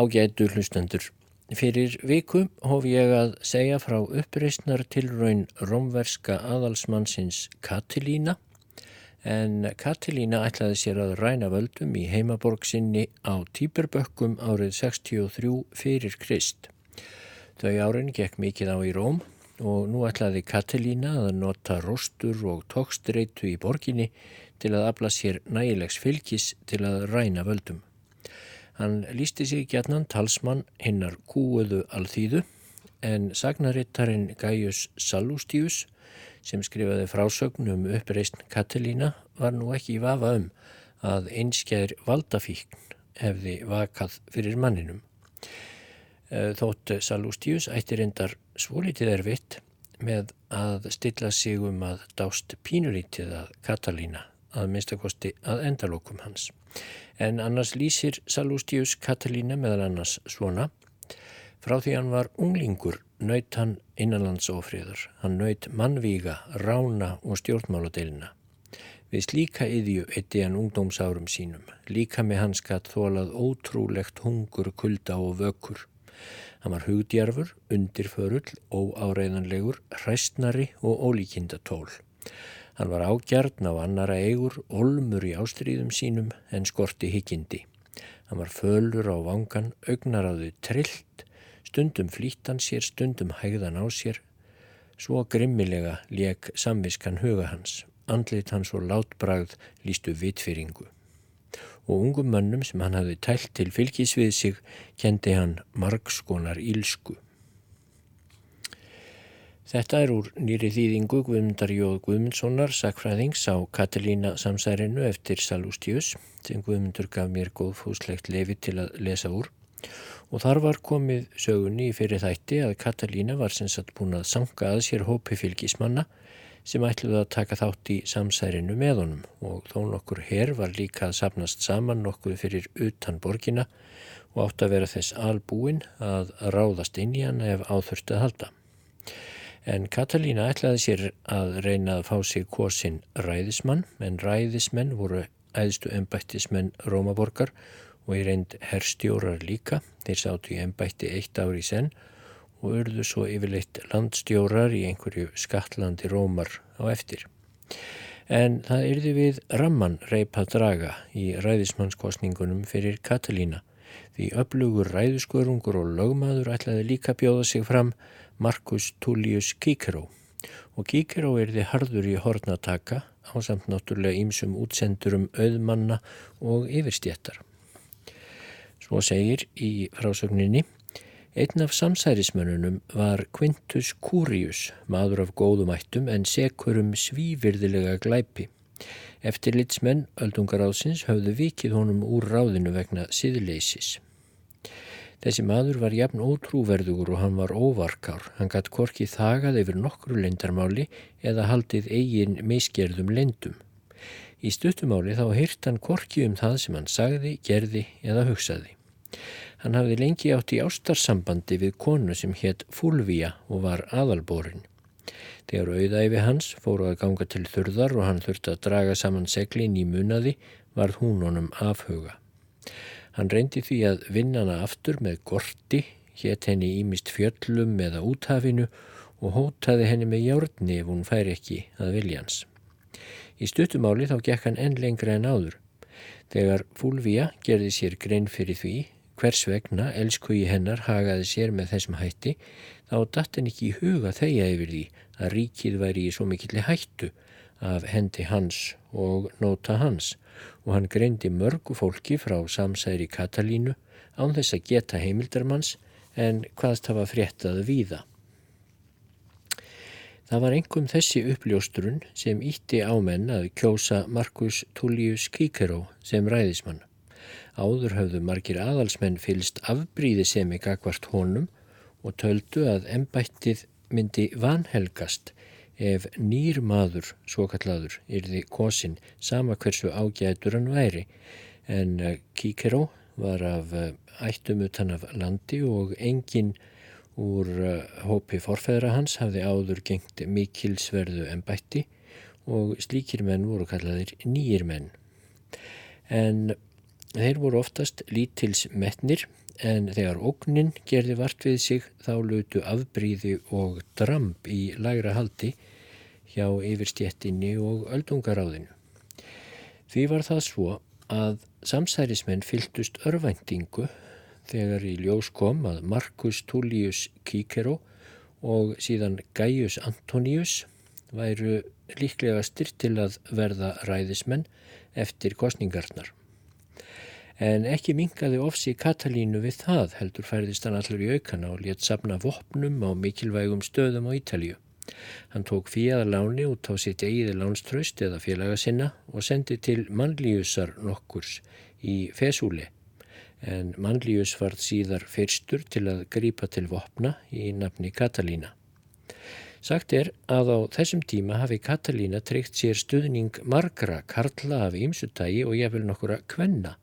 Ágætu hlustendur. Fyrir viku hóf ég að segja frá uppreysnar tilraun romverska aðalsmannsins Katilína en Katilína ætlaði sér að ræna völdum í heimaborg sinni á Týperbökkum árið 63 fyrir Krist. Þau árin gekk mikið á í Róm og nú ætlaði Katilína að nota róstur og tókstreitu í borginni til að afla sér nægilegs fylgis til að ræna völdum. Hann lísti sig gætnan talsmann hinnar kúuðu alþýðu en sagnarittarinn Gaius Sallustíus sem skrifaði frásögn um uppreist Katilína var nú ekki í vafa um að einskjær valdafíkn hefði vakað fyrir manninum. Eh, þótt Sallustíus ætti reyndar svolítið erfitt með að stilla sig um að dást pínulítið að Katalína að minnstakosti að endalokum hans. En annars lýsir Salústius Katalína meðal annars svona. Frá því hann var unglingur nöyt hann innanlandsofriður. Hann nöyt mannvíga, rána og stjórnmáladeilina. Við slíka yðju eitti hann ungdómsárum sínum. Líka með hans gatt þólað ótrúlegt hungur, kulda og vökkur. Hann var hugdjarfur, undirförull, óáreiðanlegur, hræstnari og ólíkinda tól. Hann var ágjarn á annara eigur, olmur í ástríðum sínum en skorti higgindi. Hann var fölur á vangan, augnaráðu trillt, stundum flýttan sér, stundum hægðan á sér. Svo grimmilega leik samviskan huga hans, andlit hans og látbragð lístu vitfyringu. Og ungum mönnum sem hann hafði tælt til fylgis við sig, kendi hann margskonar ílsku. Þetta er úr nýri þýðingu Guðmundar Jóð Guðmundssonar, sakfræðings á Katalína samsærinu eftir Salústius sem Guðmundur gaf mér góðfúslegt lefi til að lesa úr. Og þar var komið sögunni í fyrir þætti að Katalína var sem sagt búin að sanga að sér hópi fylgismanna sem ætluði að taka þátt í samsærinu með honum. Og þó nokkur herr var líka að sapnast saman nokkuð fyrir utan borgina og átt að vera þess albúin að ráðast inn í hann ef áþurftu að halda en Katalína ætlaði sér að reyna að fá sig kosin ræðismann, en ræðismenn voru æðstu ennbættismenn Rómaborgar og í reynd herrstjórar líka. Þeir sátu í ennbætti eitt ári í senn og urðu svo yfirleitt landstjórar í einhverju skattlandi Rómar á eftir. En það yrði við ramman reypa draga í ræðismannskostningunum fyrir Katalína því öflugur ræðuskörungur og lögmaður ætlaði líka bjóða sig fram Marcus Tullius Cicero og Cicero er þið harður í hornataka á samt náttúrulega ímsum útsendurum auðmanna og yfirstjættar. Svo segir í frásögninni Einn af samsærismönnunum var Quintus Curius, maður af góðumættum en sekurum svívirðilega glæpi. Eftirlitsmenn öldungaráðsins höfðu vikið honum úr ráðinu vegna siðleisis. Þessi maður var jafn ótrúverðugur og hann var óvarkár. Hann gatt korki þagað yfir nokkru lendarmáli eða haldið eigin meiskerðum lendum. Í stuttumáli þá hýrt hann korki um það sem hann sagði, gerði eða hugsaði. Hann hafði lengi átt í ástarsambandi við konu sem hétt Fúlvía og var aðalborinn. Þegar auðæfi hans fóru að ganga til þurðar og hann þurfti að draga saman seglin í munaði var hún honum afhuga. Hann reyndi því að vinna hana aftur með gorti, hétt henni ímist fjöllum eða úthafinu og hótaði henni með járni ef hún fær ekki að viljans. Í stuttumáli þá gekk hann enn lengra en áður. Þegar Fúlvía gerði sér grein fyrir því hvers vegna elsku í hennar hagaði sér með þessum hætti, þá datt henn ekki í huga þeia yfir því að ríkið væri í svo mikilli hættu af hendi hans og nota hans og hann greindi mörgu fólki frá samsæri Katalínu án þess að geta heimildarmanns en hvaðst hafa fréttað víða. Það var engum þessi uppljóstrun sem ítti ámenn að kjósa Marcus Tullius Cicero sem ræðismann. Áður hafðu margir aðalsmenn fylst afbríði sem ekki akvart honum og töldu að ennbættið myndi vanhelgast ef nýr maður, svo kalladur, yrði kosin sama hversu ágætur hann væri en Kíkeró var af eh, ættum utan af landi og enginn úr eh, hópi forfæðra hans hafði áður gengt mikilsverðu en bætti og slíkir menn voru kallaðir nýjir menn. En Þeir voru oftast lítils metnir en þegar ógnin gerði vart við sig þá lutu afbríði og dramp í lægra haldi hjá yfirstjettinni og öldungaráðinu. Því var það svo að samsærismenn fyltust örvæntingu þegar í ljós kom að Marcus Tullius Cicero og síðan Gaius Antonius væru líklega styrt til að verða ræðismenn eftir kostningarnar. En ekki mingaði ofsi Katalínu við það heldur færðist hann allur í aukana og létt sapna vopnum á mikilvægum stöðum á Ítalju. Hann tók fíaðaláni út á sitt eigið lánströst eða félaga sinna og sendi til mannlíusar nokkurs í Fesúli en mannlíus varð síðar fyrstur til að grípa til vopna í nafni Katalína. Sagt er að á þessum tíma hafi Katalína treykt sér stuðning margra karla af ýmsutægi og ég vil nokkura kvenna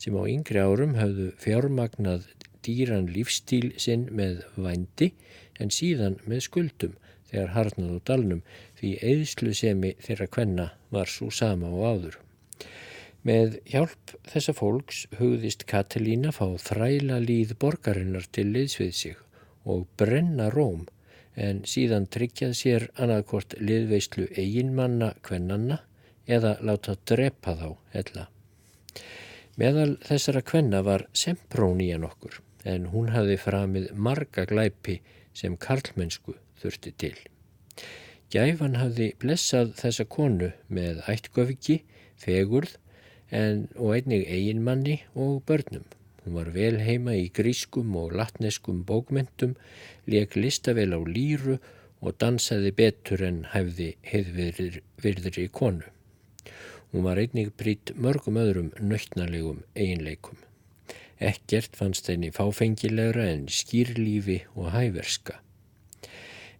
sem á yngri árum hafðu fjármagnað dýran lífstíl sinn með vændi en síðan með skuldum þegar harnað á dalnum því eðslu semi þeirra kvenna var svo sama og áður. Með hjálp þessa fólks hugðist Katalína fá þræla líð borgarinnar til liðsvið sig og brenna róm en síðan tryggjað sér annaðkort liðveislu eiginmanna kvennanna eða láta drepa þá hella. Meðal þessara kvenna var Semprónían okkur en hún hafi framið marga glæpi sem karlmennsku þurfti til. Gæfan hafi blessað þessa konu með ættgöfiki, fegurð en, og einnig eiginmanni og börnum. Hún var vel heima í grískum og latneskum bókmentum, leik listavel á líru og dansaði betur en hæfði heiðvirðri konu. Hún var einnig brýtt mörgum öðrum nöytnalegum eiginleikum. Ekkert fannst henni fáfengilegra en skýrlífi og hæverska.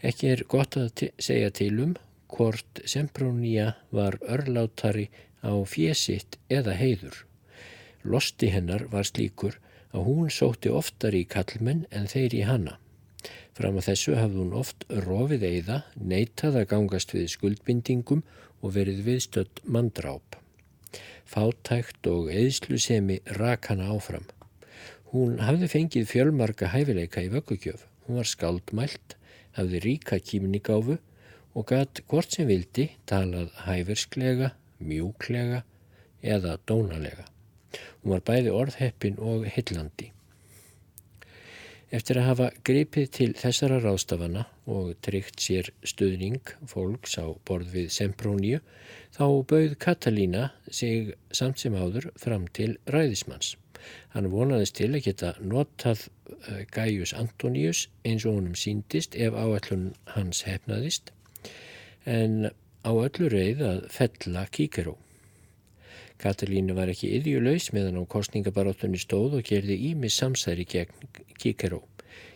Ekki er gott að segja til um hvort Semprónía var örlátari á fjesitt eða heiður. Losti hennar var slíkur að hún sótti oftar í kallmenn en þeir í hanna. Fram að þessu hafði hún oft rofið eiða, neitað að gangast við skuldbindingum og verið viðstödd mandráp. Fátækt og eðslusemi rak hana áfram. Hún hafði fengið fjölmarka hæfileika í vöggugjöf. Hún var skaldmælt, hafði ríka kýmningáfu og gatt hvort sem vildi talað hæversklega, mjúklega eða dónalega. Hún var bæði orðheppin og hillandi. Eftir að hafa gripið til þessara rástafana og tryggt sér stuðning fólks á borð við Sempróníu þá bauð Katalína sig samt sem áður fram til ræðismanns. Hann vonaðist til að geta notað eh, Gaius Antonius eins og honum síndist ef áallun hans hefnaðist en á öllu reið að fella kíkeró. Katalínu var ekki yðjulaus meðan á kostningabarátunni stóð og gerði ímis samsæri gegn Kíkeró.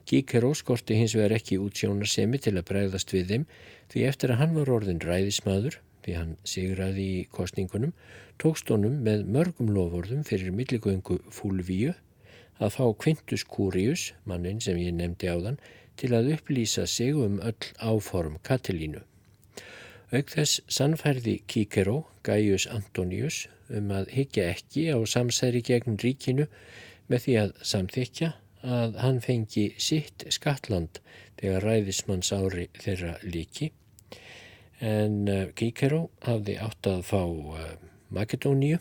Kíkeró skorti hins vegar ekki útsjónarsemi til að bregðast við þeim því eftir að hann var orðin ræðismadur, því hann sigraði í kostningunum, tókst honum með mörgum lofórðum fyrir milligöngu Fúlvíu að fá Quintus Curius, mannin sem ég nefndi á þann, til að upplýsa sig um öll áform Katalínu. Auk þess sannfærði Kíkeró, Gaius Antonius, um að higgja ekki á samsæri gegn ríkinu með því að samþykja að hann fengi sitt skatland þegar ræðismanns ári þeirra líki en Kíkeró uh, hafði átt að fá uh, Makedóníu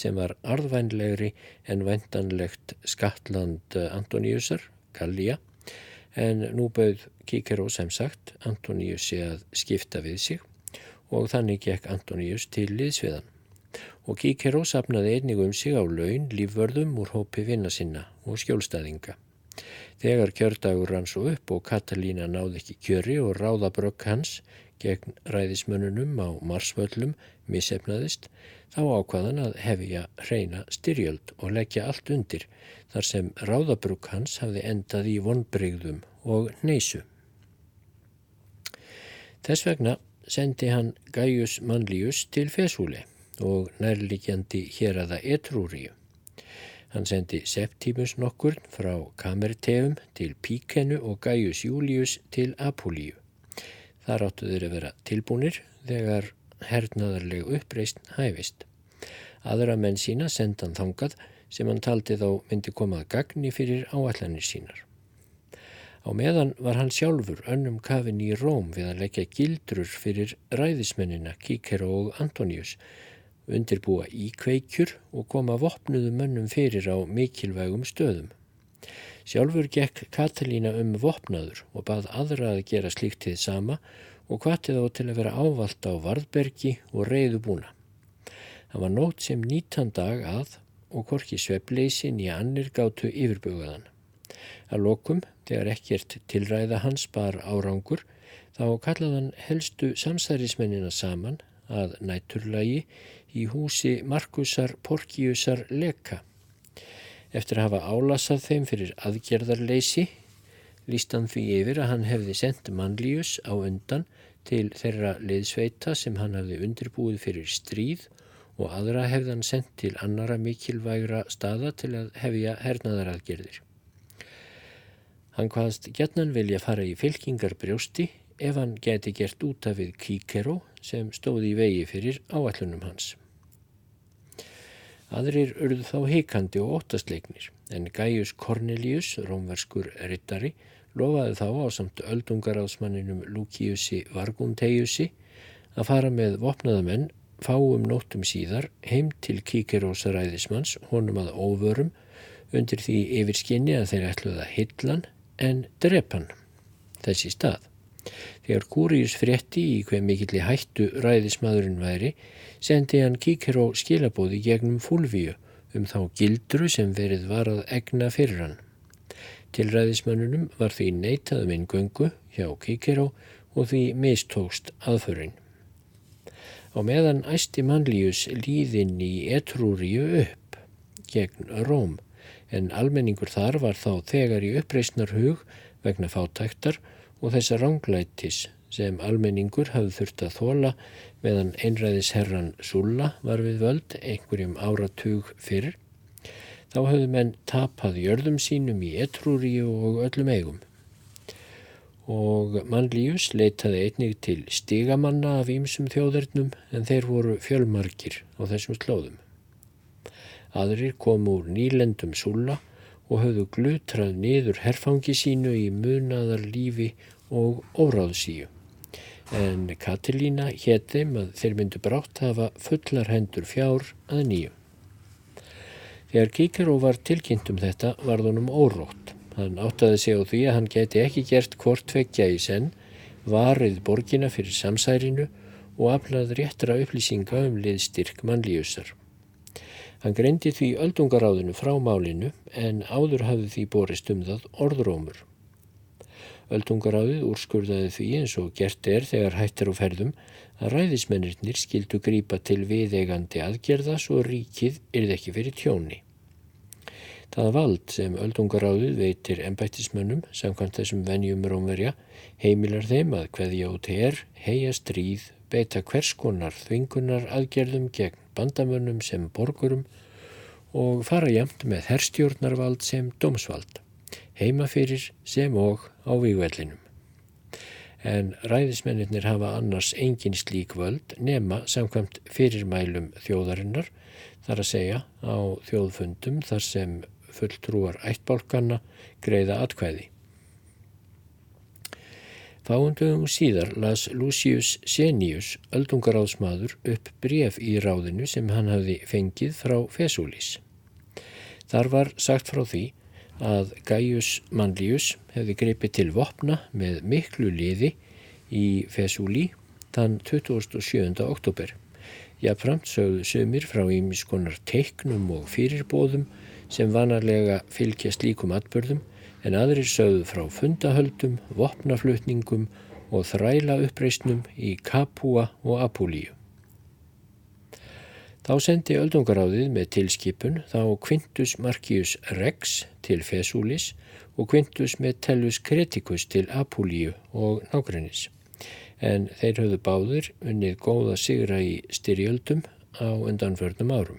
sem var arðvænlegri en vendanlegt skatland uh, Antoníusar, Gallia en nú bauð Kíkeró sem sagt Antoníusi að skipta við sig og þannig gekk Antoníus til liðsviðan og Kíkeró sapnaði einnig um sig á laun lífvörðum úr hópi vinna sinna og skjólstæðinga. Þegar kjördagur rann svo upp og Katalína náði ekki kjöri og ráðabrökk hans gegn ræðismönnunum á marsvöllum missefnaðist, þá ákvaðan að hefja reyna styrjöld og leggja allt undir þar sem ráðabrökk hans hafði endað í vonbrygðum og neysu. Þess vegna sendi hann Gaius Manlius til Fesúli og nærlikjandi hér aða Etrúriu. Hann sendi Septimus nokkur frá Kamerteum til Píkenu og Gaius Július til Apolíu. Þar áttu þeir að vera tilbúnir þegar hernaðarleg uppreist hæfist. Aðra menn sína sendan þangað sem hann taldi þá myndi komað gagni fyrir áallanir sínar. Á meðan var hann sjálfur önnum kafin í Róm við að leggja gildrur fyrir ræðismennina Kíkero og Antonius, undirbúa íkveikjur og koma vopnuðu mönnum fyrir á mikilvægum stöðum. Sjálfur gekk Katalína um vopnaður og bað aðra að gera slíkt þið sama og hvatið á til að vera ávalt á Varðbergi og reyðu búna. Það var nót sem nýtan dag að og korki svepleysin í annir gátu yfirböguðan. Að lokum, þegar ekkert tilræða hans bar árangur, þá kallaðan helstu samsærismennina saman að næturlægi í húsi Markusar Porkiusar Leka. Eftir að hafa álasað þeim fyrir aðgerðarleysi, líst hann því yfir að hann hefði sendt mannlíus á undan til þeirra liðsveita sem hann hafði undirbúið fyrir stríð og aðra hefði hann sendt til annara mikilvægra staða til að hefja hernaðaraðgerðir. Hann hvaðst gætnan vilja fara í fylkingar brjósti ef hann geti gert út af við kíkeró sem stóði í vegi fyrir áallunum hans. Aðrir urðu þá heikandi og óttastleiknir en Gaius Cornelius, rómverskur rittari, lofaði þá á samt öldungaráðsmanninum Luciusi Vargunteiusi að fara með vopnaðamenn fáum nóttum síðar heim til kíkerósa ræðismanns honum að óvörum undir því yfir skinni að þeir ætluða hillan en drepan þessi stað. Þegar Kúrius frétti í hver mikilli hættu ræðismadurinn væri, sendi hann kíker og skilabóði gegnum fúlvíu um þá gildru sem verið var að egna fyrir hann. Til ræðismannunum var því neitaðum einn göngu hjá kíkeró og því mistókst aðförinn. Á meðan æsti mannlíus líðinn í Etrúriu upp gegn Róm en almenningur þar var þá þegar í uppreysnar hug vegna fátæktar og þessa ránglætis sem almenningur hafði þurft að þóla meðan einræðis herran Sulla var við völd einhverjum áratug fyrir. Þá hafðu menn tapað jörðum sínum í Etrúríu og öllum eigum. Og mannlíus leitaði einnig til stigamanna af ímsum þjóðernum en þeir voru fjölmarkir á þessum slóðum. Aðrir komu úr nýlendum súla og höfðu glutrað niður herfangi sínu í munaðar lífi og óráðsíu. En Katilína hétt þeim að þeir myndu brátt hafa fullar hendur fjár að nýju. Þegar Kíkaró var tilkynnt um þetta varð honum órótt. Hann áttaði sig á því að hann geti ekki gert hvort tvekja í senn, varið borgina fyrir samsærinu og aflað réttra upplýsinga um liðstyrk mannlíusar. Hann greindi því öldungaráðinu frá málinu en áður hafði því borist um það orðrómur. Öldungaráðið úrskurðaði því eins og gert er þegar hættir á ferðum að ræðismennirnir skildu grípa til viðegandi aðgerða svo ríkið yrði ekki fyrir tjóni. Það vald sem öldungaráðið veitir ennbættismönnum samkvæmt þessum venjum rómverja heimilar þeim að hverja út er, heia stríð, beita hverskonar þvingunar aðgerðum gegn bandamönnum sem borgurum og fara jæmt með herstjórnarvald sem domsvald, heimafyrir sem og á výgvellinum. En ræðismennir hafa annars engin slík völd nema samkvæmt fyrirmælum þjóðarinnar þar að segja á þjóðfundum þar sem fulltrúar ættbálkanna greiða atkvæði. Fáundöfum síðar las Lucius Senius, öldungaráðsmaður, upp bref í ráðinu sem hann hafði fengið frá Fesúlis. Þar var sagt frá því að Gaius Manlius hefði greipið til vopna með miklu liði í Fesúli þann 27. oktober. Jáframt sögðu sömur frá ímiskonar teiknum og fyrirbóðum sem vanarlega fylgjast líkum atbörðum en aðrir sögðu frá fundahöldum, vopnaflutningum og þræla uppreysnum í Kapúa og Apulíu. Þá sendi öldungaráðið með tilskipun þá Quintus Marcius Rex til Fesúlis og Quintus Metellus Creticus til Apulíu og nákvæmnis. En þeir höfðu báðir unnið góða sigra í styrjöldum á undanförnum árum.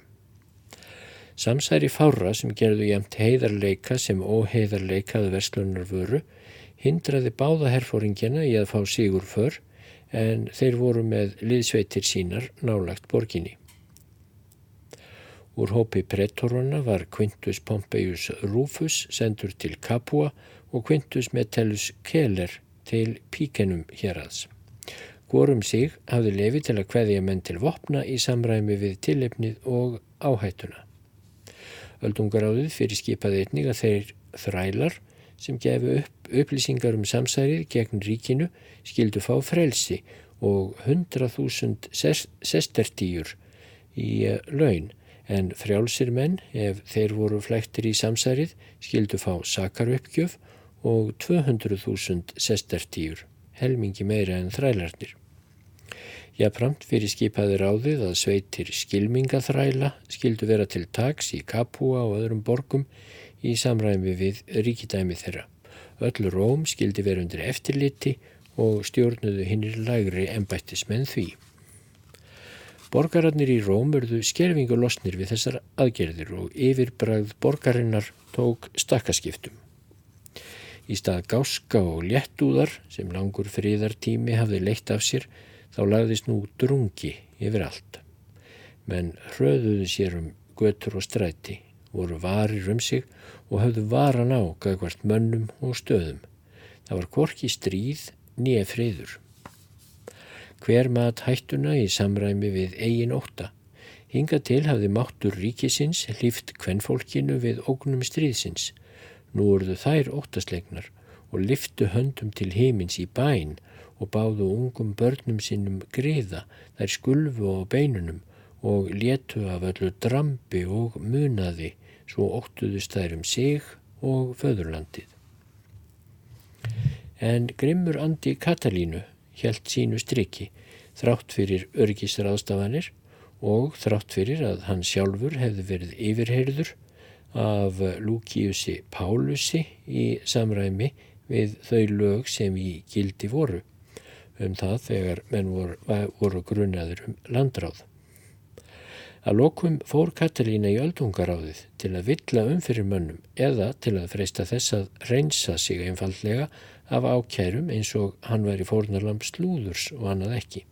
Samsæri fára sem gerðu jæmt heiðarleika sem óheiðarleikaðu verslunar vöru hindraði báða herfóringjana í að fá sigur för en þeir voru með liðsveitir sínar nálagt borginni. Úr hópi pretoruna var Quintus Pompeius Rufus sendur til Capua og Quintus Metellus Keller til Píkenum hérads. Hvorum sig hafði lefi til að hveðja menn til vopna í samræmi við tillefnið og áhættuna. Öldungaráðið fyrir skipaði einnig að þeir þrælar sem gefu upp upplýsingar um samsærið gegn ríkinu skildu fá frelsi og 100.000 sestertíur í eh, laun en frjálsir menn ef þeir voru flektir í samsærið skildu fá sakaruppgjöf og 200.000 sestertíur, helmingi meira en þrælarnir. Jáframt fyrir skipaði ráðið að sveitir skilmingaþræla skildu vera til tags í Kapúa og öðrum borgum í samræmi við ríkidæmi þeirra. Öllu róm skildi vera undir eftirliti og stjórnuðu hinnir lægri ennbættismenn því. Borgararnir í Róm örðu skerfingu losnir við þessar aðgerðir og yfirbragð borgarinnar tók stakkaskiptum. Í stað gáska og léttúðar sem langur fríðartími hafði leitt af sér þá lagðist nú drungi yfir allt. Menn hröðuðu sér um götur og stræti, voru varir um sig og hafðu varan á gagvart mönnum og stöðum. Það var korki stríð nýja friður. Hver mat hættuna í samræmi við eigin óta. Hinga til hafði máttur ríkisins hlýft kvennfólkinu við ógnum stríðsins. Nú urðu þær óttaslegnar og liftu höndum til heimins í bæn og báðu ungum börnum sínum griða, þær skulfu á beinunum og letu af öllu drambi og munaði svo óttuðust þær um sig og föðurlandið. En grimmur andi Katalínu helt sínu striki þrátt fyrir örgisraðstafanir og þrátt fyrir að hann sjálfur hefði verið yfirheyrður af Lúkiusi Pálusi í samræmi við þau lög sem í gildi voru um það þegar menn voru, voru grunnaður um landráð. Að lokum fór Katalína í öldungaráðið til að villa um fyrir mönnum eða til að freysta þess að reynsa sig einfallega af ákærum eins og hann væri fórnarlamp slúðurs og annað ekki.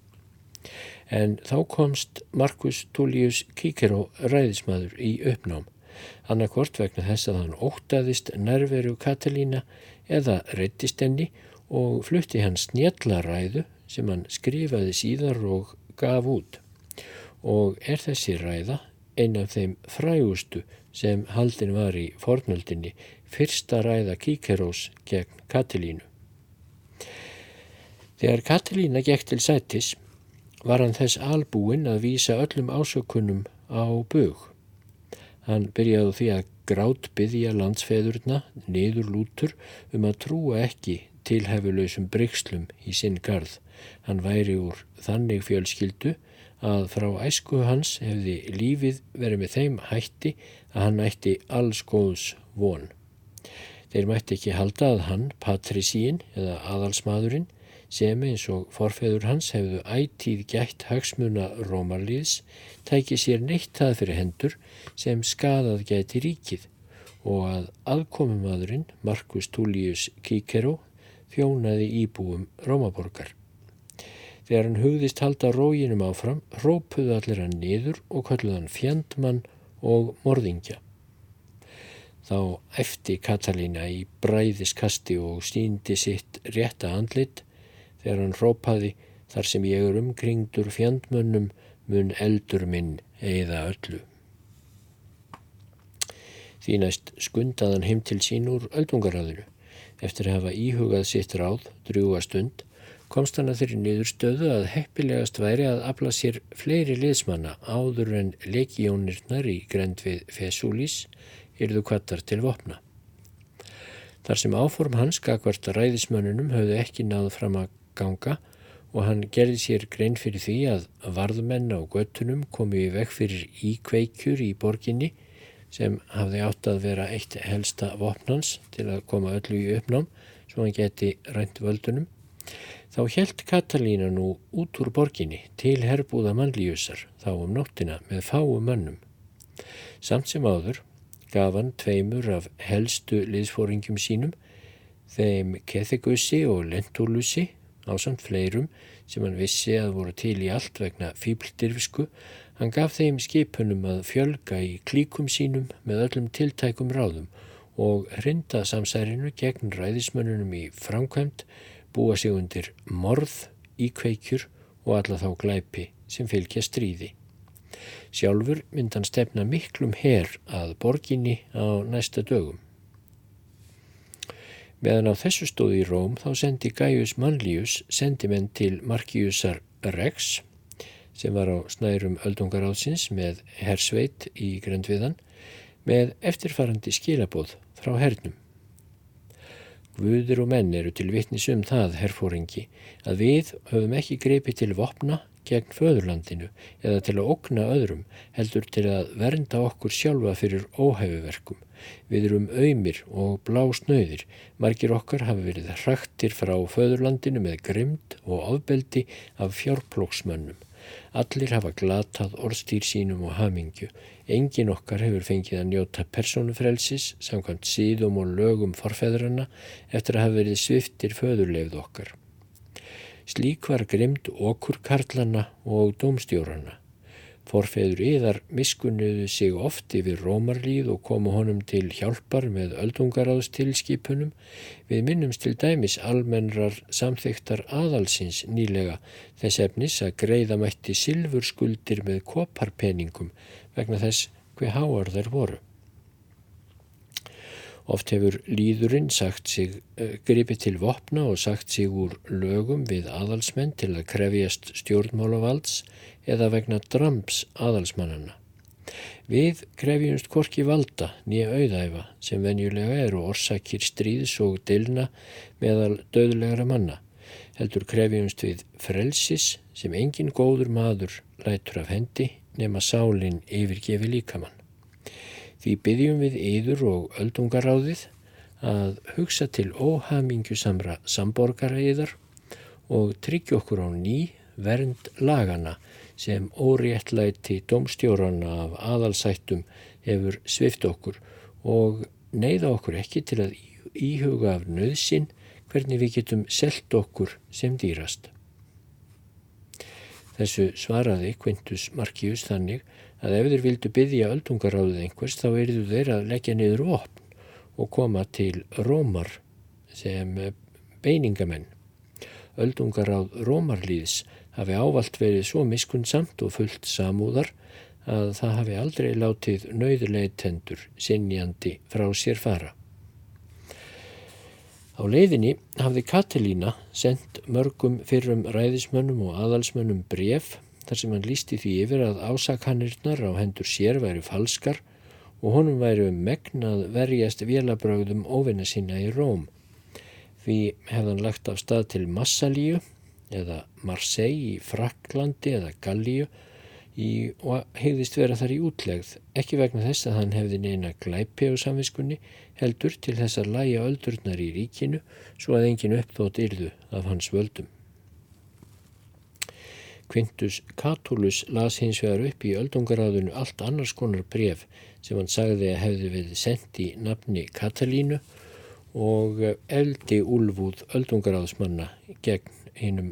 En þá komst Markus Tullius Kíkeró ræðismadur í uppnám, annarkort vegna þess að hann ótaðist nærveru Katalína eða reyttist enni og flutti hann snjallaræðu sem hann skrifaði síðar og gaf út og er þessi ræða einn af þeim frægustu sem haldin var í fornöldinni fyrsta ræða Kíkerós gegn Katilínu. Þegar Katilína gekk til sætis var hann þess albúin að vísa öllum ásökunum á bög. Hann byrjaði því að grátt byggja landsfeðurna niður lútur um að trúa ekki tilhefulöysum brygslum í sinn garð. Hann væri úr þannig fjölskyldu að frá æsku hans hefði lífið verið með þeim hætti að hann ætti alls góðs von. Þeir mætti ekki halda að hann, patrísín eða aðalsmaðurinn, sem eins og forfeður hans hefðu ætíð gætt hagsmuna rómarliðs, tæki sér neitt það fyrir hendur sem skadað gæti ríkið og að aðkomumadurinn Markus Tullius Kíkeró þjónaði íbúum Rómaborgar. Þegar hann hugðist halda róginum áfram, rópuðu allir hann niður og kalluð hann fjandmann og morðingja. Þá eftir Katalína í bræðiskasti og síndi sitt rétta andlit þegar hann rópaði þar sem ég er umkringdur fjandmönnum mun eldur minn eða öllu. Því næst skundaðan heim til sín úr öldungaræðinu. Eftir að hafa íhugað sitt ráð, drjúa stund, komst hann að þeirri niðurstöðu að heppilegast væri að afla sér fleiri liðsmanna áður en legiónirnar í grend við Fesúlís yrðu kvattar til vopna. Þar sem áform hans gagvart ræðismönnunum höfðu ekki náð fram að ganga og hann gerði sér grein fyrir því að varðmenn á göttunum komi í vekk fyrir íkveikjur í borginni sem hafði átt að vera eitt helsta vopnans til að koma öllu í uppnám svo hann geti rænt völdunum, þá helt Katalína nú út úr borginni til herbúða mannlíusar þá um nóttina með fáu mönnum. Samt sem áður gaf hann tveimur af helstu liðsfóringum sínum, þeim Kethegussi og Lentúlussi á samt fleirum sem hann vissi að voru til í allt vegna fýbldirfsku Hann gaf þeim skipunum að fjölga í klíkum sínum með öllum tiltækum ráðum og hrinda samsærinu gegn ræðismönnunum í framkvæmt, búa sig undir morð, íkveikjur og alla þá glæpi sem fylgja stríði. Sjálfur myndan stefna miklum herr að borginni á næsta dögum. Meðan á þessu stóði í Róm þá sendi Gaius Manlius sendimenn til Markiusar Rex sem var á snærum öldungaráðsins með hersveit í Gröndviðan með eftirfarandi skilabóð frá hernum. Guður og menn eru til vittnis um það, herfóringi, að við höfum ekki greipið til vopna gegn föðurlandinu eða til að okna öðrum, heldur til að vernda okkur sjálfa fyrir óhæfuverkum. Við erum auðmir og blásnauðir, margir okkar hafa verið hraktir frá föðurlandinu með grimd og ofbeldi af fjárplóksmönnum. Allir hafa glatað orðstýr sínum og hamingju. Engin okkar hefur fengið að njóta persónufrelsis samkvæmt síðum og lögum forfeðrana eftir að hafa verið sviftir föðurleifð okkar. Slík var grimd okkur karlana og dómstjórana. Forfeður yðar miskunniðu sig oft yfir rómarlíð og komu honum til hjálpar með öldungaráðstilskipunum. Við minnumst til dæmis almennrar samþyktar aðalsins nýlega þess efnis að greiða mætti silfurskuldir með koparpeningum vegna þess hver háar þær voru. Oft hefur líðurinn sagt sig uh, gripið til vopna og sagt sig úr lögum við aðalsmenn til að krefjast stjórnmálavalds eða vegna drams aðalsmannana. Við krefjumst korki valda nýja auðæfa sem venjulega eru orsakir stríðs og dilna meðal döðlegra manna. Heldur krefjumst við frelsis sem engin góður maður lætur af hendi nema sálinn yfirgefi líkamann. Því byggjum við yður og öldungaráðið að hugsa til óhamingjusamra samborgaraðiðar og tryggja okkur á ný vernd lagana sem óréttlæti domstjórana af aðalsættum hefur svift okkur og neyða okkur ekki til að íhuga af nöðsin hvernig við getum selt okkur sem dýrast. Þessu svaraði Quintus Marcius þannig að ef þeir vildu byggja öldungaráðið einhvers þá erðu þeir að leggja niður vopn og koma til rómar sem beiningamenn. Öldungaráð rómarlýðs hafi ávalt verið svo miskunnsamt og fullt samúðar að það hafi aldrei látið nöyðuleitendur sinjandi frá sér fara. Á leiðinni hafði Katalína sendt mörgum fyrrum ræðismönnum og aðalsmönnum bref þar sem hann lísti því yfir að ásakanirnar á hendur sér væri falskar og honum væri um megnað verjast vélabröðum óvinna sína í Róm. Því hefðan lagt af stað til Massalíu eða Marseille í Fraklandi eða Gallíu í, og hefðist vera þar í útlegð, ekki vegna þess að hann hefði neina glæpi á samviskunni, heldur til þess að læja öldurnar í ríkinu svo að engin uppþótt yrðu af hans völdum. Quintus Catulus las hins vegar upp í öldungaráðinu allt annars konar bref sem hann sagði að hefði við sendt í nafni Katalínu og eldi úlfúð öldungaráðsmanna gegn einum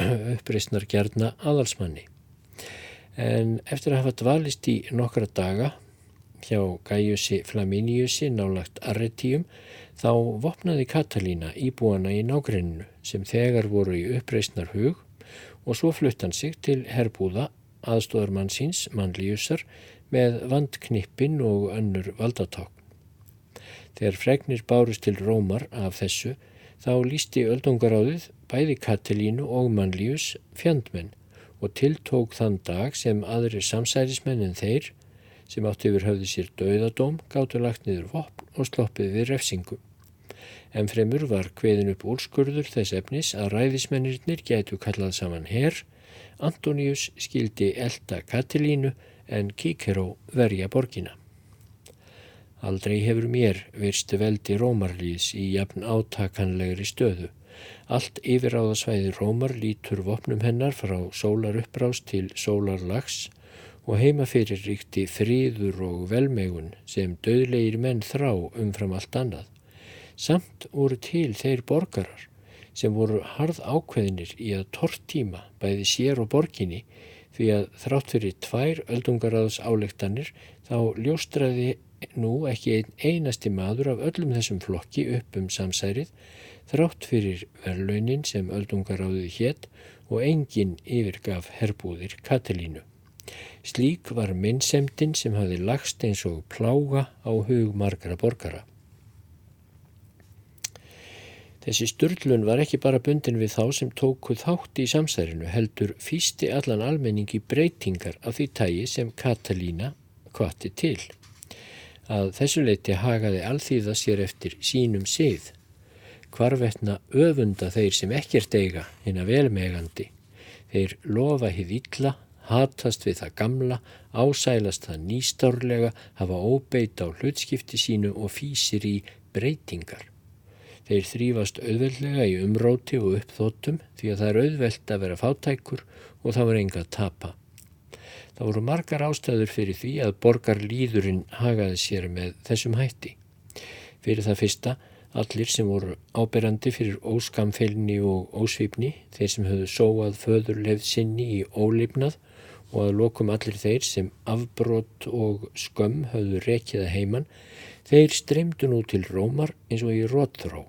uppreysnar gerna aðalsmanni. En eftir að hafa dvalist í nokkra daga hjá Gaiusi Flaminiusi nálagt Arretíum þá vopnaði Katalína íbúana í nágrenninu sem þegar voru í uppreysnar hug og svo flutt hann sig til herbúða aðstóðarmann síns, mannlíusar, með vandknippin og önnur valdatákn. Þegar fregnir bárust til Rómar af þessu, þá lísti öldungaráðið bæði Katilínu og mannlíus fjandmenn og tiltók þann dag sem aðri samsærismenn en þeir, sem átti yfir höfði sér döðadóm, gáttu lagt niður vopn og sloppið við refsingu. En fremur var hveðin upp úrskurður þess efnis að ræðismennirnir gætu kallað saman herr, Antonius skildi elda Katilínu en Kíkeró verja borgina. Aldrei hefur mér virst veldi Rómarlýðs í jafn átakanlegri stöðu. Allt yfiráðasvæði Rómar lítur vopnum hennar frá sólar upprást til sólar lags og heima fyrir ríkti fríður og velmegun sem döðlegir menn þrá umfram allt annað. Samt voru til þeir borgarar sem voru harð ákveðinir í að tortíma bæði sér og borginni því að þrátt fyrir tvær öldungaráðs álektanir þá ljóstraði nú ekki ein einasti maður af öllum þessum flokki upp um samsærið þrátt fyrir verlaunin sem öldungaráðið hétt og enginn yfirgaf herbúðir Katalínu. Slík var minnsemdin sem hafi lagst eins og plága á hug margra borgara. Þessi störlun var ekki bara bundin við þá sem tóku þátt í samsærinu heldur fýsti allan almenningi breytingar af því tægi sem Katalína kvatti til. Að þessu leiti hagaði alþýða sér eftir sínum sið. Hvarvetna öfunda þeir sem ekkert eiga hinn að velmegandi. Þeir lofa hið illa, hatast við það gamla, ásælast það nýstárlega, hafa óbeit á hlutskipti sínu og fýsir í breytingar. Þeir þrýfast auðveldlega í umróti og uppþóttum því að það er auðveld að vera fátækur og það var enga að tapa. Það voru margar ástæður fyrir því að borgar líðurinn hagaði sér með þessum hætti. Fyrir það fyrsta, allir sem voru áberandi fyrir óskamfélni og ósvipni, þeir sem höfðu sóað föðurlefð sinni í ólipnað og að lokum allir þeir sem afbrott og skömm höfðu rekiða heiman, þeir streymdu nú til rómar eins og í rótþró.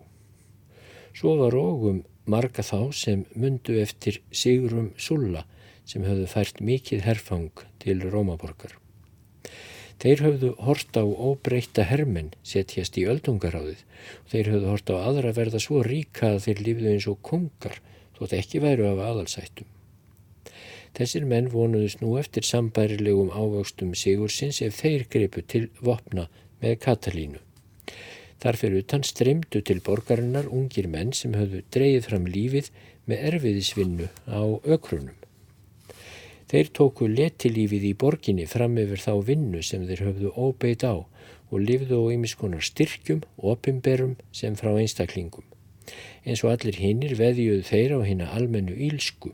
Svo var ógum marga þá sem mundu eftir Sigurum Sulla sem höfðu fært mikið herfang til Rómaborgar. Þeir höfðu hort á óbreyta hermenn setjast í öldungaráðið og þeir höfðu hort á aðra verða svo ríka að þeir lífðu eins og kongar þótt ekki væru af aðalsættum. Þessir menn vonuðust nú eftir sambærilegum ávöxtum Sigursins ef þeir greipu til vopna með Katalínu. Þarfir utan streymdu til borgarinnar ungir menn sem höfðu dreyið fram lífið með erfiðisvinnu á ökrunum. Þeir tóku letilífið í borginni fram yfir þá vinnu sem þeir höfðu óbeit á og lifðu á ýmiskonar styrkjum og opimberum sem frá einstaklingum. Eins og allir hinnir veðjuðu þeir á hinna almennu ílsku.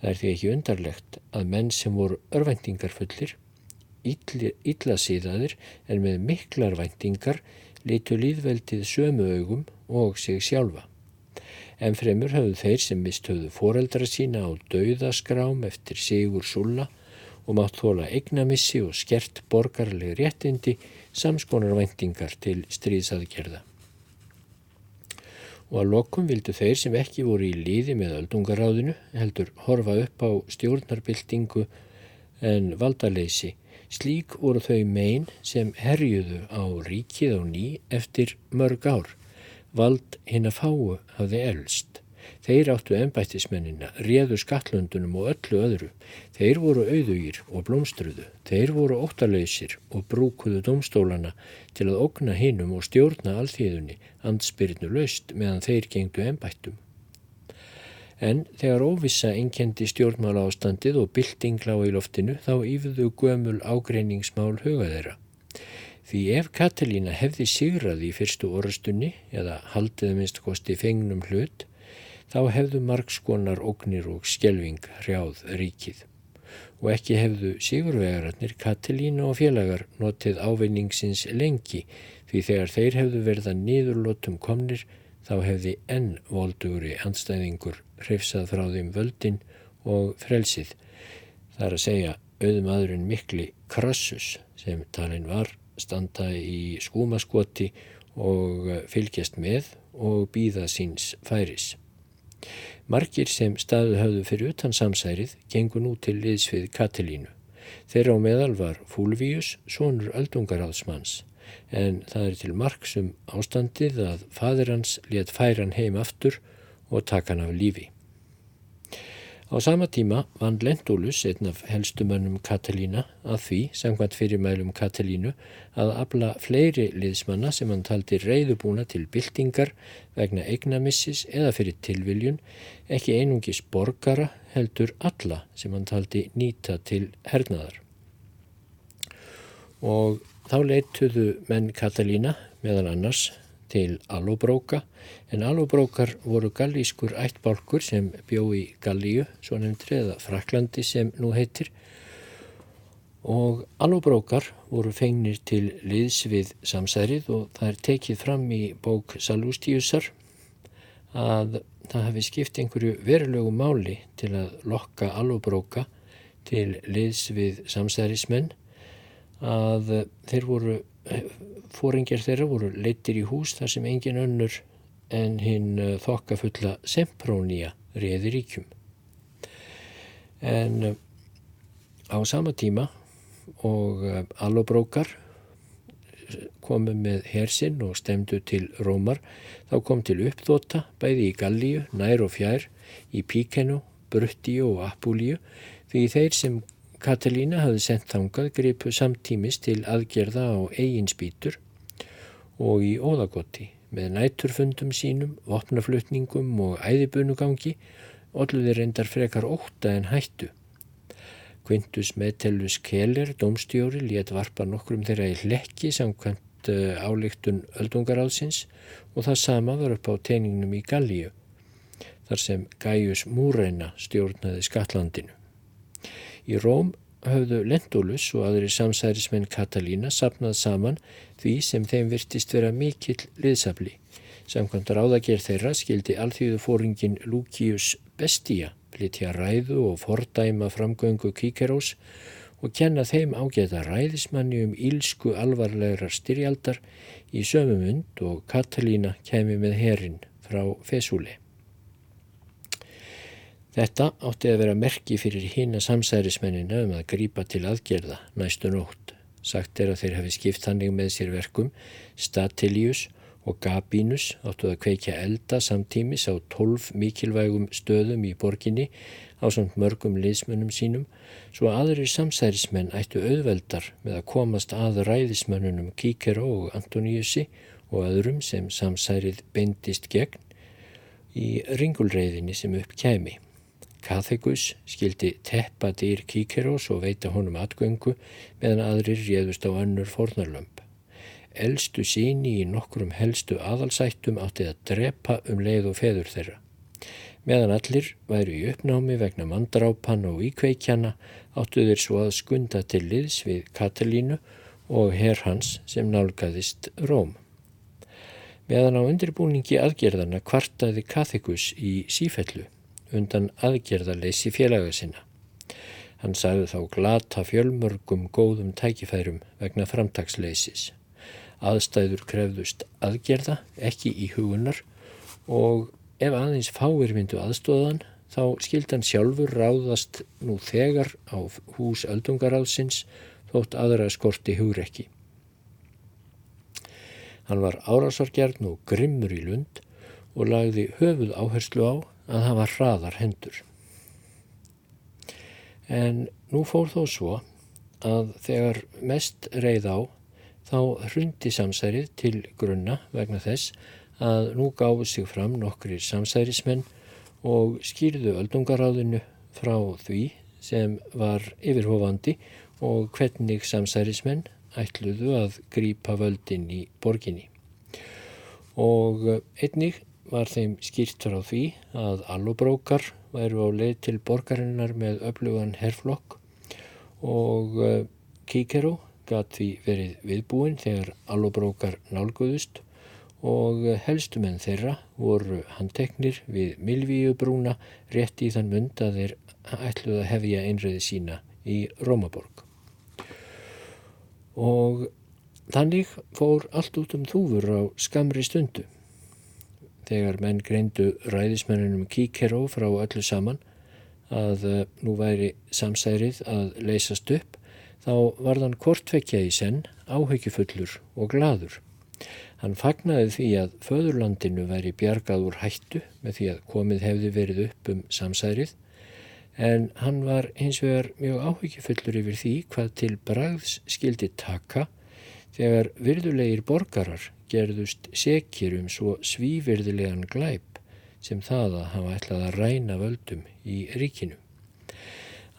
Það er því ekki undarlegt að menn sem voru örvendingarfullir, illa síðaðir en með miklar vendingar litu líðveldið sömu augum og sig sjálfa. En fremur hafðu þeir sem mistöðu foreldra sína á dauðaskrám eftir Sigur Sulla og mátt þóla eignamissi og skert borgarleg réttindi samskonar vendingar til stríðsaðgerða. Og að lokum vildu þeir sem ekki voru í líði með öldungaráðinu heldur horfa upp á stjórnarbyltingu en valdaleysi Slík voru þau megin sem herjuðu á ríkið á ný eftir mörg ár. Vald hinn að fáu hafði elst. Þeir áttu ennbættismennina, réðu skattlöndunum og öllu öðru. Þeir voru auðugir og blómstruðu. Þeir voru óttalöysir og brúkuðu domstólana til að okna hinnum og stjórna alþýðunni andspyrnu löst meðan þeir gengdu ennbættum. En þegar óvissa einkendi stjórnmála ástandið og byltingla á í loftinu þá yfirðu gömul ágreiningsmál huga þeirra. Því ef Katalína hefði sigrað í fyrstu orðstunni eða haldið minnst kosti fengnum hlut þá hefðu margskonar ógnir og skjelving hrjáð ríkið. Og ekki hefðu sigurvegararnir Katalína og félagar notið ávinningsins lengi því þegar þeir hefðu verða nýðurlótum komnir þá hefði enn voldugri anstæðingur hrifsað frá þeim völdin og frelsið. Það er að segja auðumadurinn mikli krassus sem talin var standa í skúmaskoti og fylgjast með og býða síns færis. Markir sem staðu höfðu fyrir utan samsærið gengur nú til liðsvið Katilínu. Þeirra á meðal var Fúlvíus, sonur öldungaráðsmanns, en það er til marksum ástandið að fadir hans let færan heim aftur og taka hann af lífi. Á sama tíma vann Lentulus, einn af helstumönnum Katalína, að því, samkvæmt fyrirmælum Katalínu, að abla fleiri liðsmanna sem hann taldi reyðubúna til byltingar vegna eignamissis eða fyrir tilviljun, ekki einungis borgara heldur alla sem hann taldi nýta til hernaðar. Og þá leituðu menn Katalína meðan annars til Allobróka en Allobrókar voru gallískur ættbálkur sem bjó í Gallíu, svo nefndri eða Fraklandi sem nú heitir. Og Allobrókar voru fengnir til liðs við samsærið og það er tekið fram í bók Salústíusar að það hafi skipt einhverju verulegu máli til að lokka Allobróka til liðs við samsæðismenn að þeir voru, fóringjar þeirra voru leittir í hús þar sem engin önnur en hinn þokkafulla Semprónia reði ríkjum. En á sama tíma og allobrókar komu með hersinn og stemdu til Rómar, þá kom til uppþóta bæði í Gallíu, nær og fjær, í Píkenu, Bruttíu og Apulíu, því þeir sem Katalína hafði sendt þangað gripu samtímis til aðgerða á eigin spýtur og í óðagotti með næturfundum sínum, vopnaflutningum og æðibunugangi olluði reyndar frekar óta en hættu. Quintus Metellus Keller, domstjóri, létt varpa nokkrum þeirra í hlekki samkvæmt uh, álíktun öldungaráðsins og það sama var upp á teiningnum í Gallíu, þar sem Gaius Múræna stjórnaði Skatlandinu. Í Róm höfðu Lentulus og aðri samsærismenn Katalína sapnað saman því sem þeim virtist vera mikill liðsafli. Samkvæmt ráðager þeirra skildi alþjóðu fóringin Lucius Bestia flytja ræðu og fordæma framgöngu Kíkerós og kenna þeim ágæta ræðismanni um ílsku alvarlegar styrjaldar í sömumund og Katalína kemi með herin frá Fesúli. Þetta átti að vera merki fyrir hína samsærismennina um að grýpa til aðgerða næstu nótt. Sagt er að þeir hafi skipt hannig með sér verkum Statilius og Gabínus áttu að kveikja elda samtímis á tólf mikilvægum stöðum í borginni á samt mörgum liðsmönnum sínum svo aðrir samsærismenn ættu auðveldar með að komast að ræðismönnunum Kíkero og Antoníusi og öðrum sem samsærið beindist gegn í ringulreiðinni sem upp kæmi. Kathegus skildi teppa dýr Kíkeros og veita honum atgöngu meðan aðrir réðust á önnur fornarlömp elstu síni í nokkrum helstu aðalsættum átti að drepa um leið og feður þeirra. Meðan allir væru í uppnámi vegna mandrápan og íkveikjana áttu þeir svo að skunda til liðs við Katalínu og herr hans sem nálgæðist Róm. Meðan á undirbúningi aðgerðana kvartaði Kathikus í sífellu undan aðgerðaleysi félaga sinna. Hann sagði þá glata fjölmörgum góðum tækifærum vegna framtagsleysis aðstæður krefðust aðgerða, ekki í hugunar og ef aðeins fáir myndu aðstóðan þá skildan sjálfur ráðast nú þegar á hús öldungaráðsins þótt aðra skorti hugrekki. Hann var árásargjarn og grimmur í lund og lagði höfuð áherslu á að hafa hraðar hendur. En nú fór þó svo að þegar mest reið á þá hrundi samsærið til grunna vegna þess að nú gáðu sig fram nokkri samsærismenn og skýrðu öldungaráðinu frá því sem var yfirhofandi og hvernig samsærismenn ætluðu að grípa völdin í borginni. Og einnig var þeim skýrt frá því að allobrókar væru á leið til borgarinnar með öflugan herflokk og Kíkeró gat því verið viðbúin þegar allobrókar nálguðust og helstumenn þeirra voru handteknir við Milvíubrúna rétt í þann mund að þeir ætluð að hefja einræði sína í Rómaborg. Og þannig fór allt út um þúfur á skamri stundu. Þegar menn greindu ræðismennunum kíkeró frá öllu saman að nú væri samsærið að leysast upp þá varðan kortvekja í senn áhyggjufullur og gladur. Hann fagnaði því að föðurlandinu væri bjargað úr hættu með því að komið hefði verið upp um samsærið en hann var hins vegar mjög áhyggjufullur yfir því hvað til bragðs skildi taka þegar virðulegir borgarar gerðust sekir um svo svívirðilegan glæp sem það að hafa ætlað að ræna völdum í ríkinu.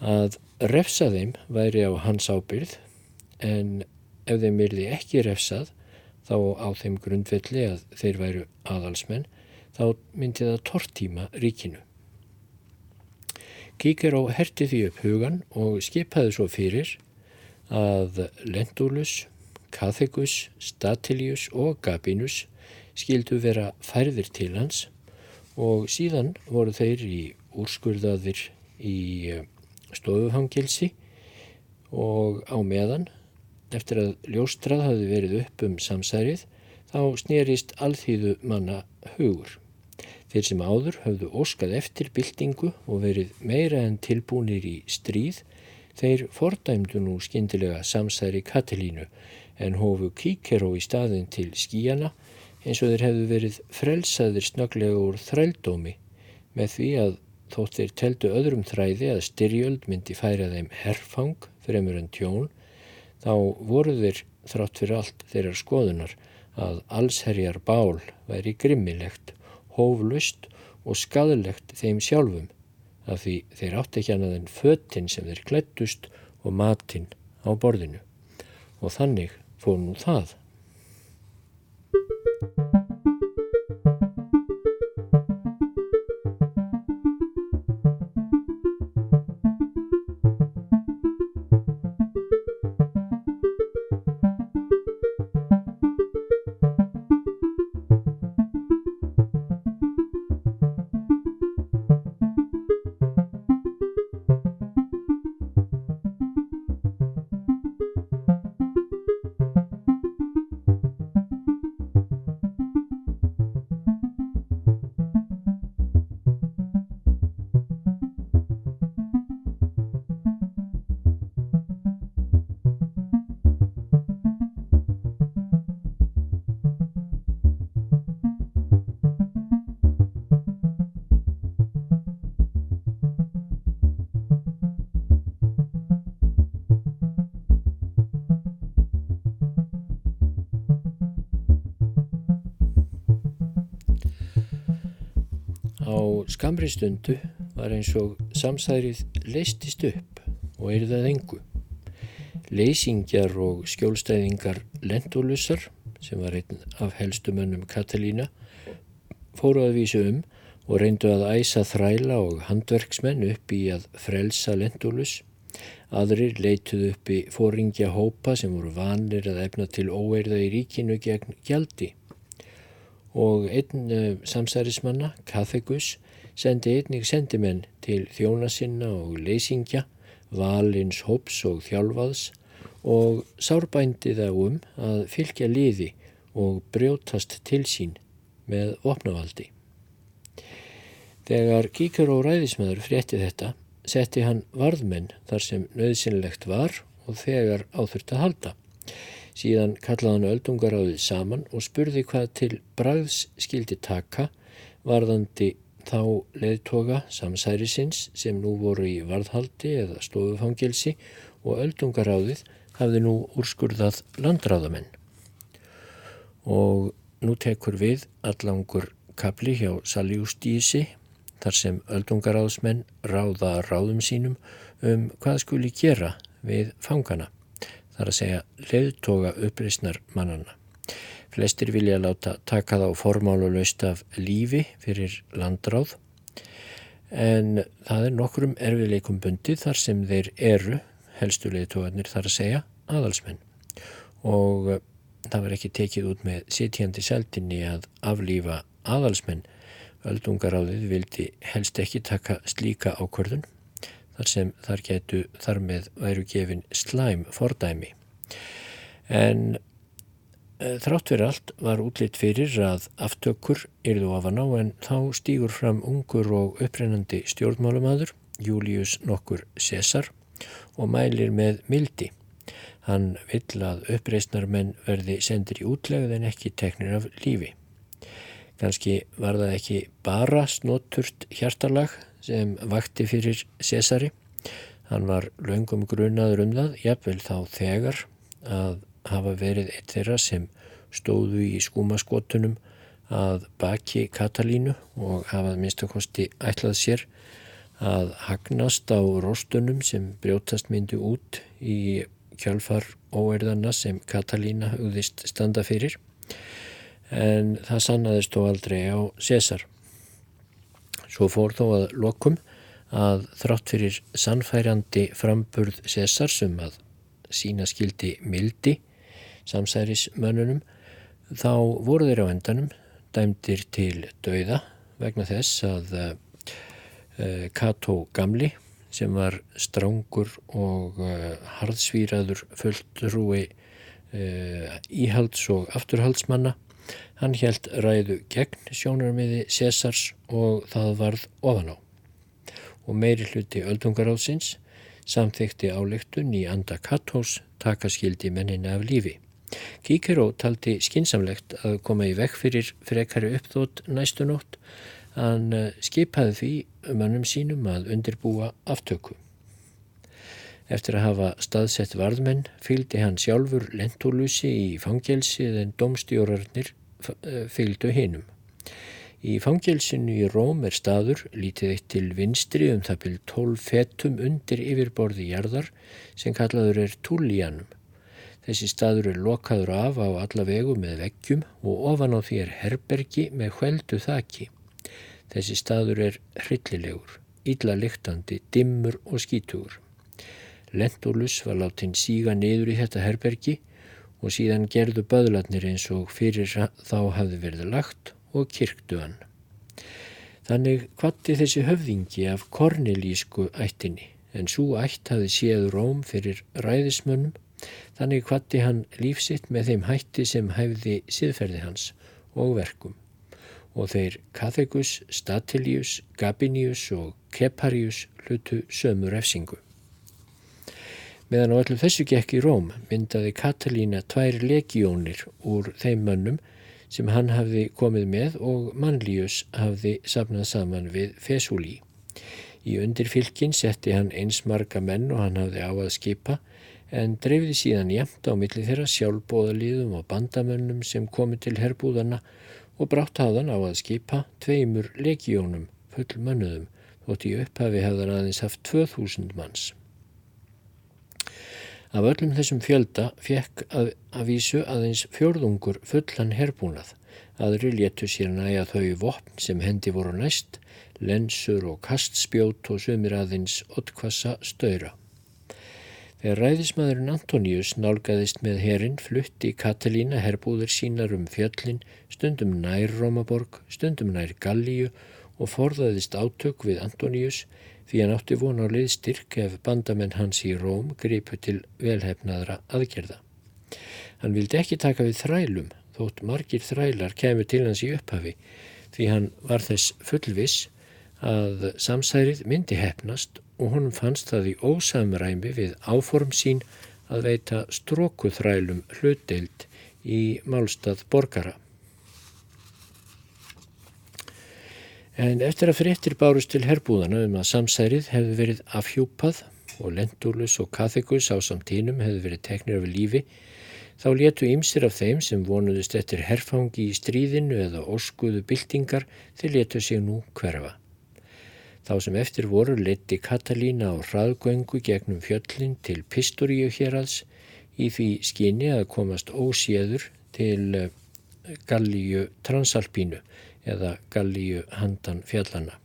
Að refsa þeim væri á hans ábyrð en ef þeim verði ekki refsað þá á þeim grundvelli að þeir væru aðalsmenn þá myndi það tortíma ríkinu. Kíker á herti því upp hugan og skipaði svo fyrir að Lentulus, Cathecus, Statilius og Gabinus skildu vera færðir til hans og síðan voru þeir í úrskurðaðir í stofufangilsi og á meðan eftir að ljóstrað hafi verið upp um samsærið þá snerist alþýðu manna hugur. Þeir sem áður höfðu óskað eftir byltingu og verið meira en tilbúinir í stríð, þeir fordæmdu nú skindilega samsæri Katilínu en hófu kíkeró í staðin til skíjana eins og þeir hefðu verið frelsaðir snöglega úr þrældómi með því að þótt þeir teldu öðrum þræði að styrjöld myndi færa þeim herfang fremur en tjón, þá voru þeir þrátt fyrir allt þeirrar skoðunar að allsherjar bál væri grimmilegt, hóflust og skadalegt þeim sjálfum af því þeir átti ekki annað en föttin sem þeir klettust og matinn á borðinu. Og þannig fór nú það. Skamri stundu var eins og samsærið leistist upp og eirðað engu. Leysingjar og skjólstæðingar Lendulusar, sem var einn af helstumönnum Katalína, fóru að vísu um og reyndu að æsa þræla og handverksmenn upp í að frelsa Lendulus. Aðrir leituð upp í fóringja hópa sem voru vanir að efna til óeirða í ríkinu gegn gjaldi. Og einn uh, samsærismanna, Kathegus, sendi einnig sendimenn til þjóna sinna og leysingja, valins hóps og þjálfaðs og sárbændi það um að fylgja liði og brjótast til sín með opnavaldi. Þegar kíkar og ræðismæður frétti þetta, setti hann varðmenn þar sem nöðsynlegt var og þegar áþurft að halda. Síðan kallaði hann öldungaráðið saman og spurði hvað til bragðs skildi taka varðandi þá leðtoga samsærisins sem nú voru í varðhaldi eða stofufangilsi og öldungaráðið hafði nú úrskurðað landráðamenn. Og nú tekur við allangur kapli hjá Saljústísi þar sem öldungaráðsmenn ráða ráðum sínum um hvað skuli gera við fangana, þar að segja leðtoga uppreysnar mannana. Flestir vilja láta taka þá formáluleust af lífi fyrir landráð en það er nokkrum erfiðleikum bundið þar sem þeir eru, helstuleitóðanir þar að segja, aðalsmenn og eh, það var ekki tekið út með sitjandi seldinni að aflífa aðalsmenn. Öldungaráðið vildi helst ekki taka slíka ákvörðun þar sem þar getu þar með væru gefin slæm fordæmi. En þrátt fyrir allt var útlitt fyrir að aftökkur yrðu af að ná en þá stýgur fram ungur og upprennandi stjórnmálumadur, Július nokkur César og mælir með mildi. Hann vill að uppreysnar menn verði sendir í útlegð en ekki teknir af lífi. Kanski var það ekki bara snótturt hjartalag sem vakti fyrir Césari. Hann var laungum grunaður um það, jafnvel þá þegar að hafa verið eitt þeirra sem stóðu í skúmaskotunum að baki Katalínu og hafað minnstakosti ætlað sér að hagnast á róstunum sem brjótast myndi út í kjálfar óerðana sem Katalína hugðist standa fyrir en það sannaðist þó aldrei á César. Svo fór þó að lokum að þrátt fyrir sannfærandi framburð César sem að sína skildi mildi samsærismönnunum þá voru þeir á endanum dæmdir til dauða vegna þess að Kato Gamli sem var strángur og uh, harðsvíraður fulltrúi íhalds og afturhaldsmanna. Hann held ræðu gegn sjónarmiði Césars og það varð ofan á. Og meiri hluti öldungaráðsins samþykti áleiktun í anda Kattós takaskildi mennina af lífi. Kíkeró taldi skinsamlegt að koma í vekk fyrir frekari uppþót næstu nótt Hann eh, skipaði því mönnum sínum að undirbúa aftöku. Eftir að hafa staðsett varðmenn fylgdi hann sjálfur lentúlusi í fangelsi en domstjórarnir eh, fylgdu hinnum. Í fangelsinu í Róm er staður lítið eitt til vinstri um það byrj tólf fetum undir yfirborði jarðar sem kallaður er Tullianum. Þessi staður er lokaður af á alla vegu með veggjum og ofan á því er herbergi með hveldu þaki. Þessi staður er hryllilegur, illa lyktandi, dimmur og skítugur. Lentulus var látin síga niður í þetta herbergi og síðan gerðu böðlarnir eins og fyrir þá hafði verið lagt og kirktu hann. Þannig kvatti þessi höfðingi af kornilísku ættinni en svo ætt hafði séð róm fyrir ræðismönnum þannig kvatti hann lífsitt með þeim hætti sem hæfði siðferði hans og verkum og þeir Kathegus, Statilius, Gabinius og Keparius hlutu sömu refsingu. Meðan á öllu þessu gekk í Róm myndaði Katalína tvær legíónir úr þeim mönnum sem hann hafði komið með og Manlius hafði safnað saman við Fesúli. Í undirfylkin setti hann eins marga menn og hann hafði á að skipa en dreifði síðan jæmt á milli þeirra sjálfbóðaliðum og bandamönnum sem komið til herbúðana og brátt hafðan á að skipa tveimur legíónum full mönnuðum þótt í upphafi hefðan aðeins haft 2000 manns. Af öllum þessum fjölda fekk að, að vísu aðeins fjörðungur fullan herbúnað. Aðri léttu sér næja þau vopn sem hendi voru næst, lensur og kastspjót og sumir aðeins ottkvassa stöyra. Þegar ræðismadurinn Antoníus nálgæðist með herin flutti Katalína herbúður sínar um fjöllin, stundum nær Rómaborg, stundum nær Gallíu og forðaðist átök við Antoníus því hann átti vona á liðstyrk ef bandamenn hans í Róm gripu til velhefnaðra aðgerða. Hann vildi ekki taka við þrælum þótt margir þrælar kemur til hans í upphafi því hann var þess fullvis að samsærið myndi hefnast og honum fannst það í ósamræmi við áform sín að veita strókuþrælum hlutdeild í málstað borgara. En eftir að fréttir bárust til herbúðana um að samsærið hefði verið afhjúpað og Lentulus og Kathikus á samtínum hefði verið teknir af lífi, þá létu ymsir af þeim sem vonuðist eftir herfangi í stríðinu eða óskuðu byltingar þeir létu sig nú hverfa. Þá sem eftir voru leti Katalína á hraðgöngu gegnum fjöllin til Pistoríu hérads í því skinni að komast óséður til eh, Gallíu Transalpínu eða Gallíu Handan fjallana.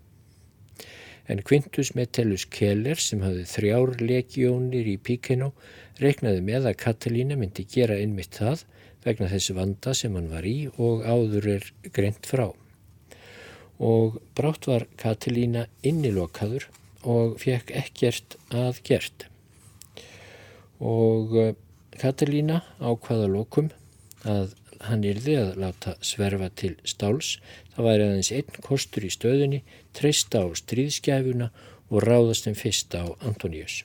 En Quintus Metellus Keller sem hafði þrjár legjónir í Píkeno reknaði með að Katalína myndi gera einmitt það vegna þessi vanda sem hann var í og áður er greint frá og brátt var Katilína innilokaður og fekk ekkert að gert. Og eh, Katilína ákvaða lokum að hann yrði að láta sverfa til stáls. Það væri aðeins einn kostur í stöðunni, treysta á stríðskæfuna og ráðast en fyrst á Antoníus.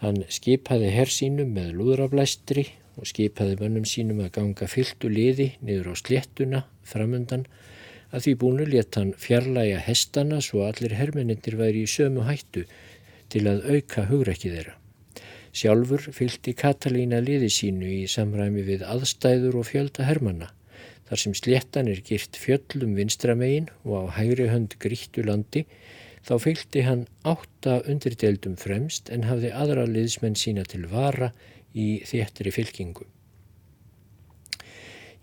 Hann skipaði herr sínum með lúðraflæstri og skipaði mönnum sínum að ganga fylltu liði niður á sléttuna framöndan Að því búinu let hann fjarlæga hestana svo allir hermenindir væri í sömu hættu til að auka hugrekkið þeirra. Sjálfur fylgti Katalína liði sínu í samræmi við aðstæður og fjölda hermanna. Þar sem sléttan er girt fjöllum vinstramegin og á hægri hönd grítu landi þá fylgti hann átta undirdeldum fremst en hafði aðra liðsmenn sína til vara í þéttri fylkingu.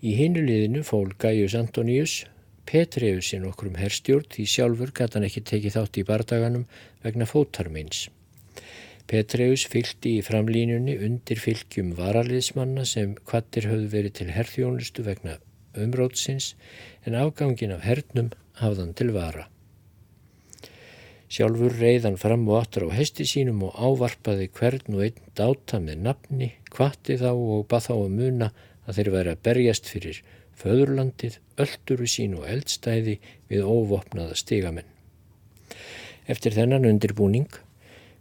Í hinu liðinu fól Gaius Antonius Petreusinn okkur um herstjórn því sjálfur gæti hann ekki tekið þátt í bardaganum vegna fótarmeins. Petreus fylgdi í framlínunni undir fylgjum varaliðsmanna sem kvattir höfðu verið til herþjónustu vegna umrótsins en afgangin af hernum hafðan til vara. Sjálfur reyðan fram og aftur á hesti sínum og ávarpaði hvern og einn dáta með nafni, kvatti þá og bað þá að muna að þeir væri að berjast fyrir föðurlandið, öllturu sín og eldstæði við óvopnaða stigamenn. Eftir þennan undirbúning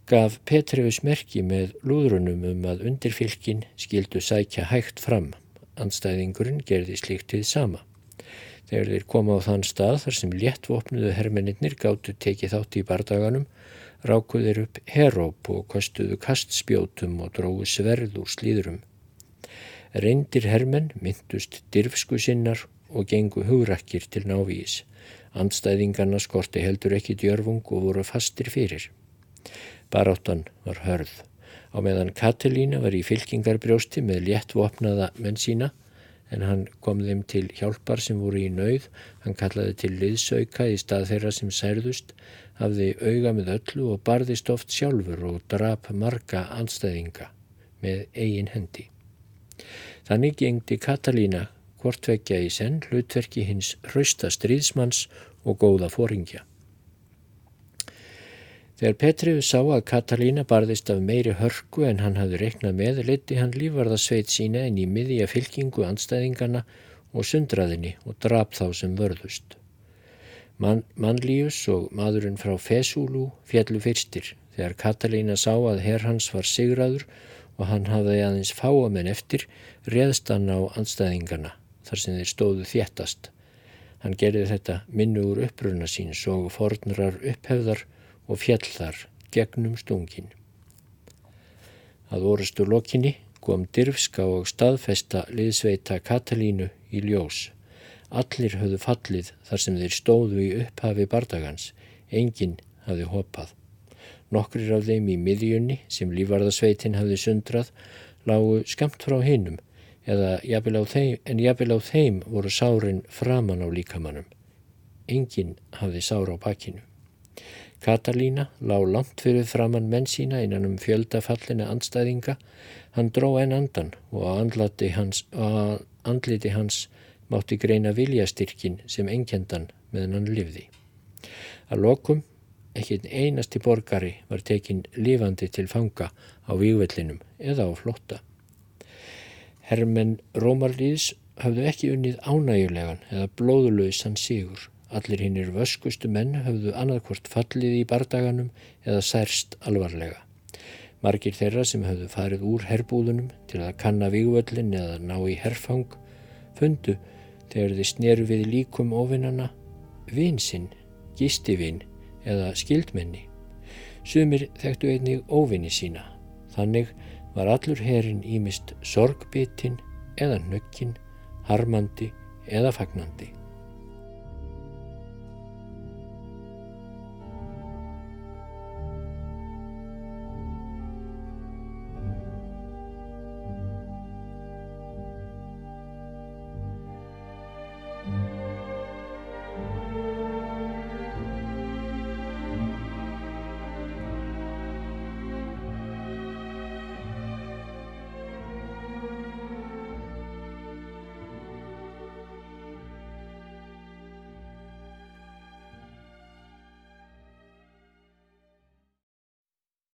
gaf Petrefus merki með lúðrunum um að undirfylkin skildu sækja hægt fram. Anstæðingurinn gerði slíkt við sama. Þegar þeir koma á þann stað þar sem léttvopnuðu hermeninnir gáttu tekið þátt í bardaganum, rákuðir upp heróp og kostuðu kastspjótum og dróðu sverð úr slíðurum. Reyndir hermenn myndust dirfsku sinnar og gengu hugrakkir til návís. Andstæðingarna skorti heldur ekki djörfung og voru fastir fyrir. Baráttan var hörð. Á meðan Katalína var í fylkingarbrjósti með léttvopnaða menn sína en hann kom þeim til hjálpar sem voru í nauð, hann kallaði til liðsauka í stað þeirra sem særðust, hafði auga með öllu og barðist oft sjálfur og drap marga anstæðinga með eigin hendi. Þannig gengdi Katalína hvortvekja í senn hlutverki hins hrausta stríðsmanns og góða fóringja. Þegar Petriðu sá að Katalína barðist af meiri hörku en hann hafði reiknað með, leti hann lífarðasveit sína inn í miðja fylkingu anstæðingana og sundraðinni og drap þá sem vörðust. Man, Manlíus og maðurinn frá Fesúlú fjallu fyrstir þegar Katalína sá að herr hans var sigraður og hann hafði aðeins fáamenn eftir reðst hann á anstæðingana þar sem þeir stóðu þjættast. Hann gerði þetta minnu úr uppruna síns og fornrar upphefðar og fjall þar gegnum stungin. Að orustu lokinni kom dirfska og staðfesta liðsveita Katalínu í ljós. Allir höfðu fallið þar sem þeir stóðu í upphafi bardagans, enginn hafði hoppað. Nokkrir af þeim í miðjunni sem lífarðasveitin hafði sundrað lágu skamt frá hinnum eða jafnvel þeim, en jafnvel á þeim voru sárin framann á líkamannum. Enginn hafði sára á bakinu. Katalína lág langt fyrir framann menn sína innan um fjöldafallina andstæðinga. Hann dró enn andan og á hans, andliti hans mátti greina viljastyrkin sem engjendan meðan hann livði. Að lokum, ekki einasti borgari var tekin lifandi til fanga á vývellinum eða á flotta. Hermenn Rómarlýðs hafðu ekki unnið ánægulegan eða blóðulöysan sígur. Allir hinnir vöskustu menn höfðu annarkvort fallið í bardaganum eða særst alvarlega. Margir þeirra sem höfðu farið úr herbúðunum til að kanna vígvöllin eða ná í herfang fundu þegar þið sneru við líkum ofinnana vinsinn, gistivinn eða skildmenni. Sumir þekktu einnig ofinni sína. Þannig var allur herin ímist sorgbitinn eða nökkinn, harmandi eða fagnandi.